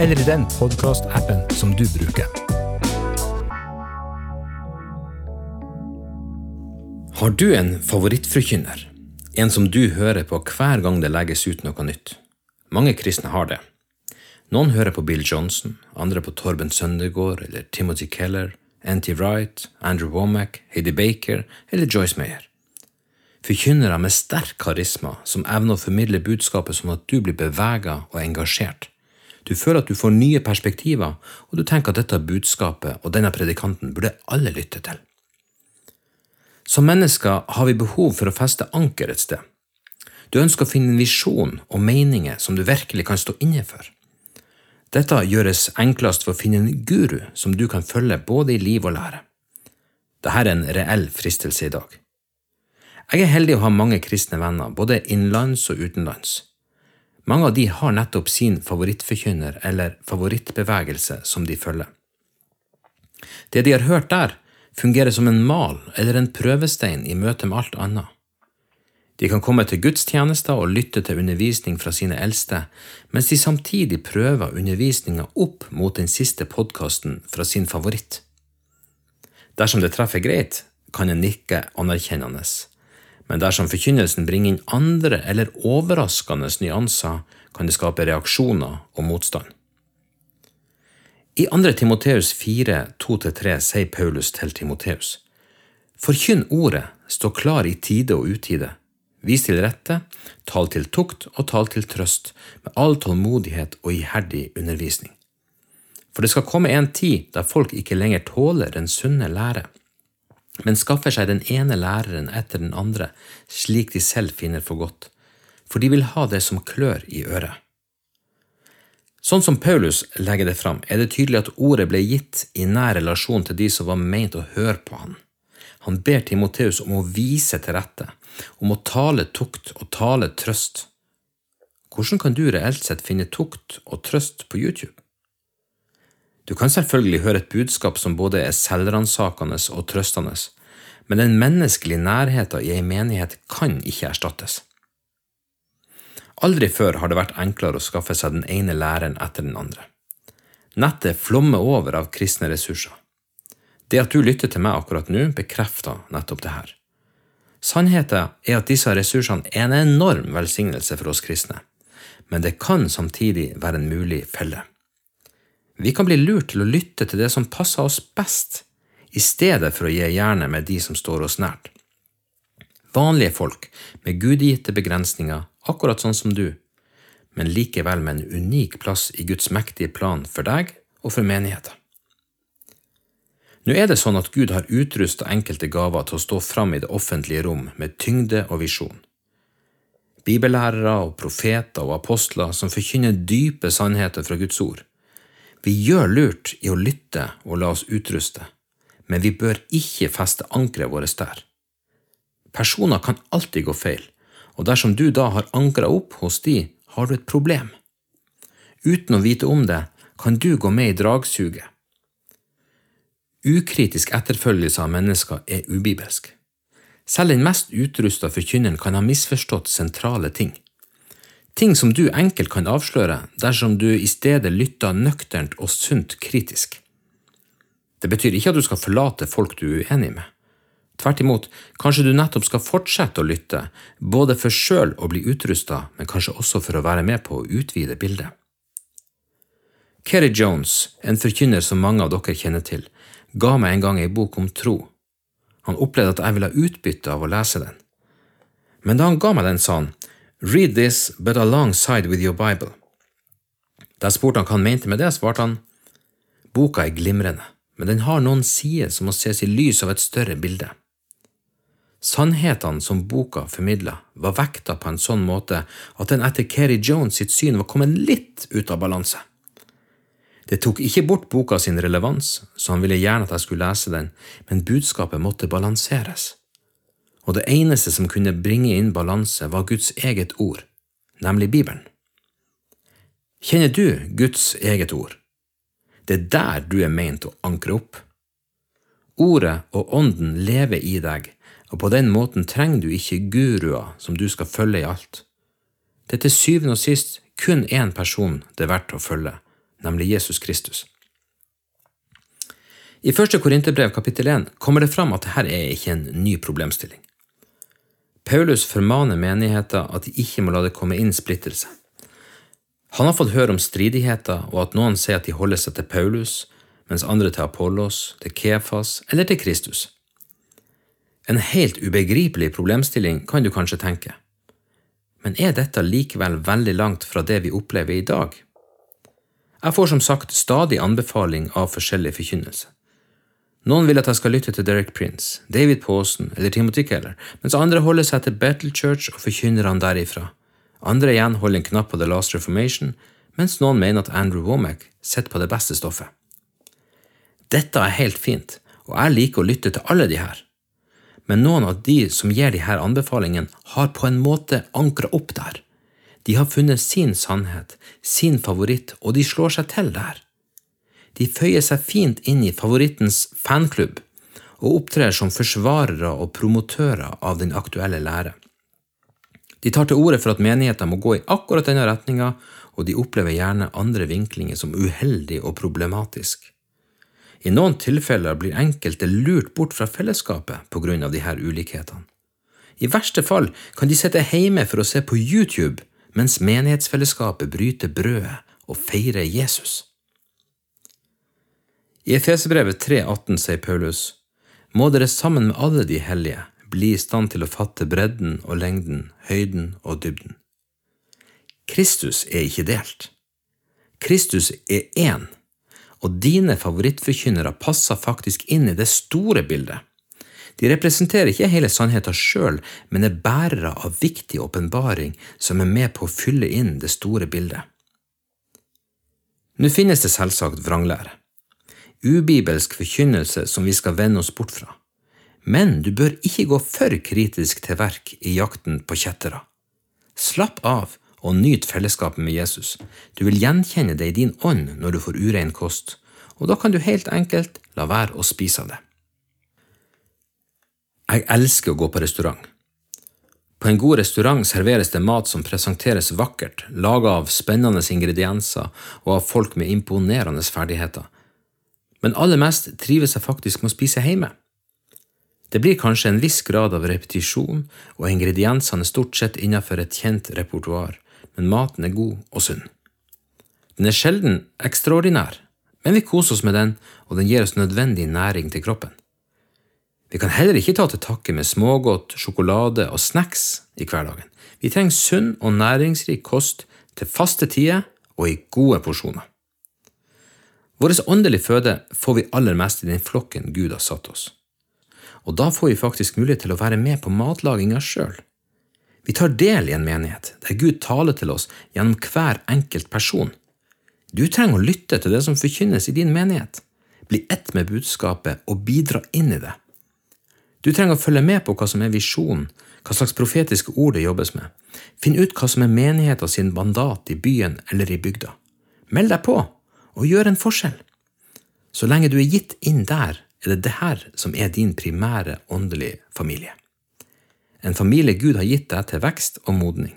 eller i den podkastappen som du bruker. Har du en favorittforkynner? En som du hører på hver gang det legges ut noe nytt? Mange kristne har det. Noen hører på Bill Johnson, andre på Torben Søndergaard eller Timothy Keller, Anti Wright, Andrew Womack, Heidi Baker eller Joyce Meyer. Forkynnere med sterk karisma som evner å formidle budskapet sånn at du blir bevega og engasjert. Du føler at du får nye perspektiver, og du tenker at dette budskapet og denne predikanten burde alle lytte til. Som mennesker har vi behov for å feste anker et sted. Du ønsker å finne en visjon og meninger som du virkelig kan stå inne for. Dette gjøres enklest for å finne en guru som du kan følge både i liv og lære. Dette er en reell fristelse i dag. Jeg er heldig å ha mange kristne venner, både innenlands og utenlands. Mange av de har nettopp sin favorittforkynner eller favorittbevegelse som de følger. Det de har hørt der, fungerer som en mal eller en prøvestein i møte med alt annet. De kan komme til gudstjenester og lytte til undervisning fra sine eldste, mens de samtidig prøver undervisninga opp mot den siste podkasten fra sin favoritt. Dersom det treffer greit, kan en nikke anerkjennende, men dersom forkynnelsen bringer inn andre eller overraskende nyanser, kan det skape reaksjoner og motstand. I 2. Timoteus 4, 2-3 sier Paulus til Timoteus, Forkynn ordet, stå klar i tide og utide. Vis til rette, tal til tukt og tal til trøst, med all tålmodighet og iherdig undervisning. For det skal komme en tid der folk ikke lenger tåler den sunne lære men skaffer seg den ene læreren etter den andre, slik de selv finner for godt, for de vil ha det som klør i øret. Sånn som Paulus legger det fram, er det tydelig at ordet ble gitt i nær relasjon til de som var meint å høre på han. Han ber Timoteus om å vise til rette, om å tale tukt og tale trøst. Hvordan kan du reelt sett finne tukt og trøst på YouTube? Du kan selvfølgelig høre et budskap som både er selvransakende og trøstende, men den menneskelige nærheten i ei menighet kan ikke erstattes. Aldri før har det vært enklere å skaffe seg den ene læreren etter den andre. Nettet flommer over av kristne ressurser. Det at du lytter til meg akkurat nå, bekrefter nettopp det her. Sannheten er at disse ressursene er en enorm velsignelse for oss kristne, men det kan samtidig være en mulig felle. Vi kan bli lurt til å lytte til det som passer oss best, i stedet for å gi jernet med de som står oss nært. Vanlige folk med gudgitte begrensninger, akkurat sånn som du, men likevel med en unik plass i Guds mektige plan for deg og for menigheten. Nå er det sånn at Gud har utrusta enkelte gaver til å stå fram i det offentlige rom med tyngde og visjon. Bibellærere og profeter og apostler som forkynner dype sannheter fra Guds ord vi gjør lurt i å lytte og la oss utruste, men vi bør ikke feste ankeret vårt der. Personer kan alltid gå feil, og dersom du da har ankra opp hos de, har du et problem. Uten å vite om det, kan du gå med i dragsuget. Ukritisk etterfølgelse av mennesker er ubibelsk. Selv den mest utrusta forkynneren kan ha misforstått sentrale ting. Ting som du enkelt kan avsløre dersom du i stedet lytter nøkternt og sunt kritisk. Det betyr ikke at du skal forlate folk du er uenig med. Tvert imot, kanskje du nettopp skal fortsette å lytte, både for sjøl å bli utrusta, men kanskje også for å være med på å utvide bildet. Kerry Jones, en forkynner som mange av dere kjenner til, ga meg en gang ei bok om tro. Han opplevde at jeg ville ha utbytte av å lese den. Men da han ga meg den, sa han, Read this but alongside with your Bible. Da jeg spurte han hva han mente med det, svarte han boka er glimrende, men den har noen sider som må ses i lys av et større bilde. Sannhetene som boka formidla, var vekta på en sånn måte at den etter Keri Jones sitt syn var kommet litt ut av balanse. Det tok ikke bort boka sin relevans, så han ville gjerne at jeg skulle lese den, men budskapet måtte balanseres. Og det eneste som kunne bringe inn balanse, var Guds eget ord, nemlig Bibelen. Kjenner du Guds eget ord? Det er der du er meint å ankre opp. Ordet og Ånden lever i deg, og på den måten trenger du ikke guruer som du skal følge i alt. Det er til syvende og sist kun én person det er verdt å følge, nemlig Jesus Kristus. I første Korinterbrev kapittel 1 kommer det fram at dette er ikke en ny problemstilling. Paulus formaner menigheten at de ikke må la det komme inn splittelse. Han har fått høre om stridigheter og at noen sier at de holder seg til Paulus, mens andre til Apollos, til Kefas eller til Kristus. En helt ubegripelig problemstilling kan du kanskje tenke. Men er dette likevel veldig langt fra det vi opplever i dag? Jeg får som sagt stadig anbefaling av forskjellig forkynnelse. Noen vil at jeg skal lytte til Derek Prince, David Pawson eller Timothy Keller, mens andre holder seg til Battle Church og forkynnerne derifra. Andre igjen holder en knapp på The Last Reformation, mens noen mener at Andrew Womack sitter på det beste stoffet. Dette er helt fint, og jeg liker å lytte til alle de her. Men noen av de som gir de her anbefalingene, har på en måte ankra opp der. De har funnet sin sannhet, sin favoritt, og de slår seg til der. De føyer seg fint inn i favorittens fanklubb og opptrer som forsvarere og promotører av den aktuelle lære. De tar til orde for at menigheter må gå i akkurat denne retninga, og de opplever gjerne andre vinklinger som uheldig og problematisk. I noen tilfeller blir enkelte lurt bort fra fellesskapet på grunn av disse ulikhetene. I verste fall kan de sitte hjemme for å se på YouTube mens menighetsfellesskapet bryter brødet og feirer Jesus. I Efesebrevet 3,18 sier Paulus, må dere sammen med alle de hellige bli i stand til å fatte bredden og lengden, høyden og dybden. Kristus er ikke delt. Kristus er én, og dine favorittforkynnere passer faktisk inn i det store bildet. De representerer ikke hele sannheten sjøl, men er bærere av viktig åpenbaring som er med på å fylle inn det store bildet. Nå finnes det selvsagt vranglære, ubibelsk forkynnelse som vi skal vende oss bort fra, men du bør ikke gå for kritisk til verk i jakten på kjettere. Slapp av og nyt fellesskapet med Jesus. Du vil gjenkjenne det i din ånd når du får urein kost, og da kan du helt enkelt la være å spise av det. Jeg elsker å gå på restaurant. På en god restaurant serveres det mat som presenteres vakkert, laget av spennende ingredienser og av folk med imponerende ferdigheter. Men aller mest trives jeg faktisk med å spise hjemme. Det blir kanskje en viss grad av repetisjon, og ingrediensene er stort sett innenfor et kjent repertoar, men maten er god og sunn. Den er sjelden ekstraordinær, men vi koser oss med den, og den gir oss nødvendig næring til kroppen. Vi kan heller ikke ta til takke med smågodt, sjokolade og snacks i hverdagen. Vi trenger sunn og næringsrik kost til faste tider og i gode porsjoner. Vår åndelige føde får vi aller mest i den flokken Gud har satt oss. Og da får vi faktisk mulighet til å være med på matlaginga sjøl. Vi tar del i en menighet der Gud taler til oss gjennom hver enkelt person. Du trenger å lytte til det som forkynnes i din menighet. Bli ett med budskapet og bidra inn i det. Du trenger å følge med på hva som er visjonen, hva slags profetiske ord det jobbes med. Finn ut hva som er menigheten sin mandat i byen eller i bygda. Meld deg på, og gjør en forskjell. Så lenge du er gitt inn der, er det det her som er din primære åndelige familie. En familie Gud har gitt deg til vekst og modning.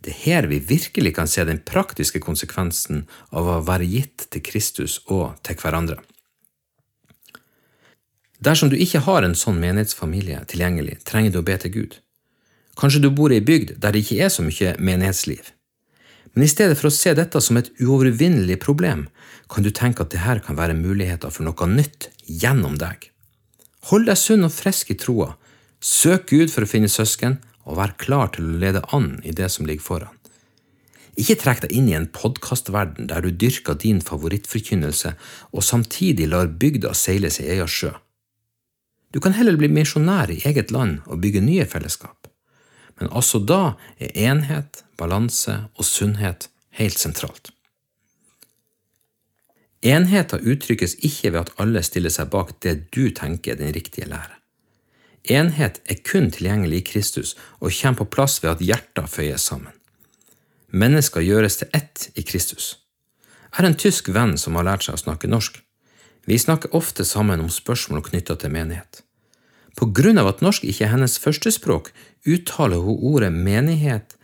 Det er her vi virkelig kan se den praktiske konsekvensen av å være gitt til Kristus og til hverandre. Dersom du ikke har en sånn menighetsfamilie tilgjengelig, trenger du å be til Gud. Kanskje du bor i ei bygd der det ikke er så mye menighetsliv. Men i stedet for å se dette som et uovervinnelig problem, kan du tenke at dette kan være muligheter for noe nytt gjennom deg. Hold deg sunn og frisk i troa, søk Gud for å finne søsken, og vær klar til å lede an i det som ligger foran. Ikke trekk deg inn i en podkastverden der du dyrker din favorittforkynnelse og samtidig lar bygda seile sin egen sjø. Du kan heller bli misjonær i eget land og bygge nye fellesskap. Men også da er enhet, balanse og sunnhet helt sentralt. Enheten uttrykkes ikke ved at alle stiller seg bak det du tenker er den riktige lære. Enhet er kun tilgjengelig i Kristus og kommer på plass ved at hjerter føyes sammen. Mennesker gjøres til ett i Kristus. Jeg har en tysk venn som har lært seg å snakke norsk. Vi snakker ofte sammen om spørsmål knytta til menighet. På grunn av at norsk ikke er hennes førstespråk, uttaler hun ordet menighet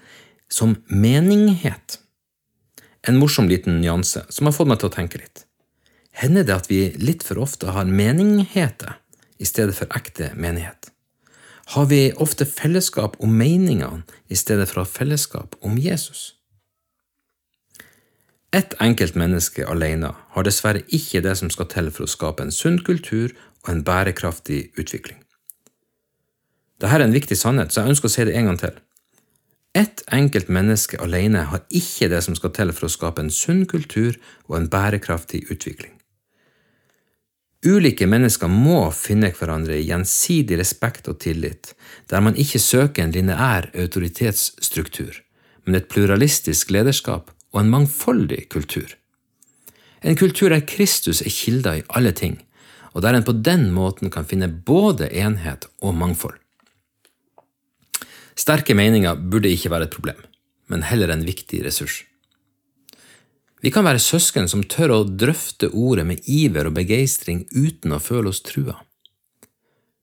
som meninghet. En morsom liten nyanse som har fått meg til å tenke litt. Hender det at vi litt for ofte har meningheter i stedet for ekte menighet? Har vi ofte fellesskap om meningene i stedet for å ha fellesskap om Jesus? Ett enkelt menneske alene har dessverre ikke det som skal til for å skape en sunn kultur og en bærekraftig utvikling. Dette er en viktig sannhet, så jeg ønsker å si det en gang til. Ett enkelt menneske alene har ikke det som skal til for å skape en sunn kultur og en bærekraftig utvikling. Ulike mennesker må finne hverandre i gjensidig respekt og tillit, der man ikke søker en lineær autoritetsstruktur, men et pluralistisk lederskap og en mangfoldig kultur. En kultur der Kristus er kilda i alle ting, og der en på den måten kan finne både enhet og mangfold. Sterke meninger burde ikke være et problem, men heller en viktig ressurs. Vi kan være søsken som tør å drøfte ordet med iver og begeistring uten å føle oss trua.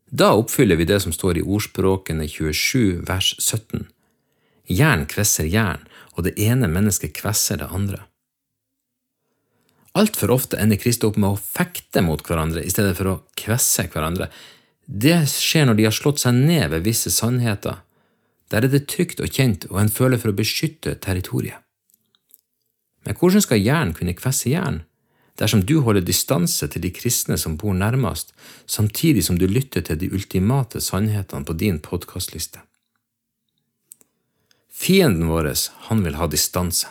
Da oppfyller vi det som står i ordspråkene 27 vers 17. Jern kvesser jern, og det ene mennesket kvesser det andre. Altfor ofte ender Kristi opp med å fekte mot hverandre i stedet for å kvesse hverandre. Det skjer når de har slått seg ned ved visse sannheter. Der er det trygt og kjent, og en føler for å beskytte territoriet. Men hvordan skal jern kunne kvesse jern, dersom du holder distanse til de kristne som bor nærmest, samtidig som du lytter til de ultimate sannhetene på din podkastliste? Fienden vår, han vil ha distanse.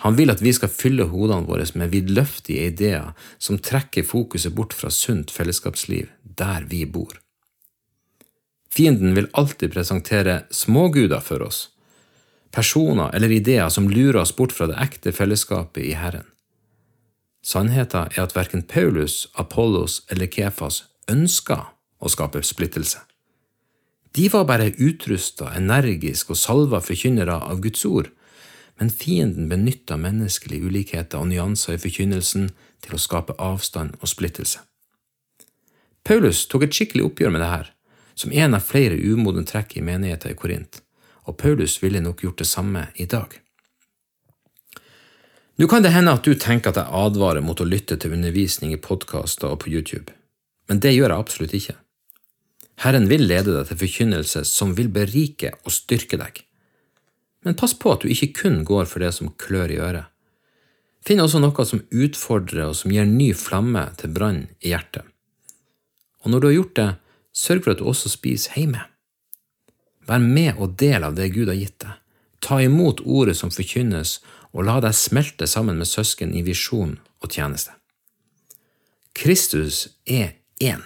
Han vil at vi skal fylle hodene våre med vidløftige ideer som trekker fokuset bort fra sunt fellesskapsliv der vi bor. Fienden vil alltid presentere småguder for oss, personer eller ideer som lurer oss bort fra det ekte fellesskapet i Herren. Sannheten er at verken Paulus, Apollos eller Kefas ønska å skape splittelse. De var bare utrusta, energiske og salva forkynnere av Guds ord, men fienden benytta menneskelige ulikheter og nyanser i forkynnelsen til å skape avstand og splittelse. Paulus tok et skikkelig oppgjør med dette, som en av flere umodne trekk i menigheten i Korint, og Paulus ville nok gjort det samme i dag. Nå kan det hende at du tenker at jeg advarer mot å lytte til undervisning i podkaster og på YouTube, men det gjør jeg absolutt ikke. Herren vil lede deg til forkynnelse som vil berike og styrke deg. Men pass på at du ikke kun går for det som klør i øret. Finn også noe som utfordrer og som gir ny flamme til brann i hjertet. Og når du har gjort det, sørg for at du også spiser hjemme. Vær med og del av det Gud har gitt deg. Ta imot ordet som forkynnes, og la deg smelte sammen med søsken i visjon og tjeneste. Kristus er én.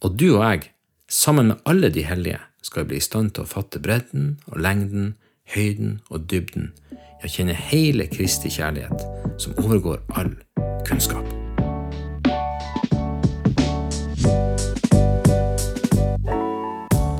Og du og jeg, sammen med alle de hellige, skal bli i stand til å fatte bredden og lengden, høyden og dybden, ja, kjenne hele Kristi kjærlighet, som overgår all kunnskap.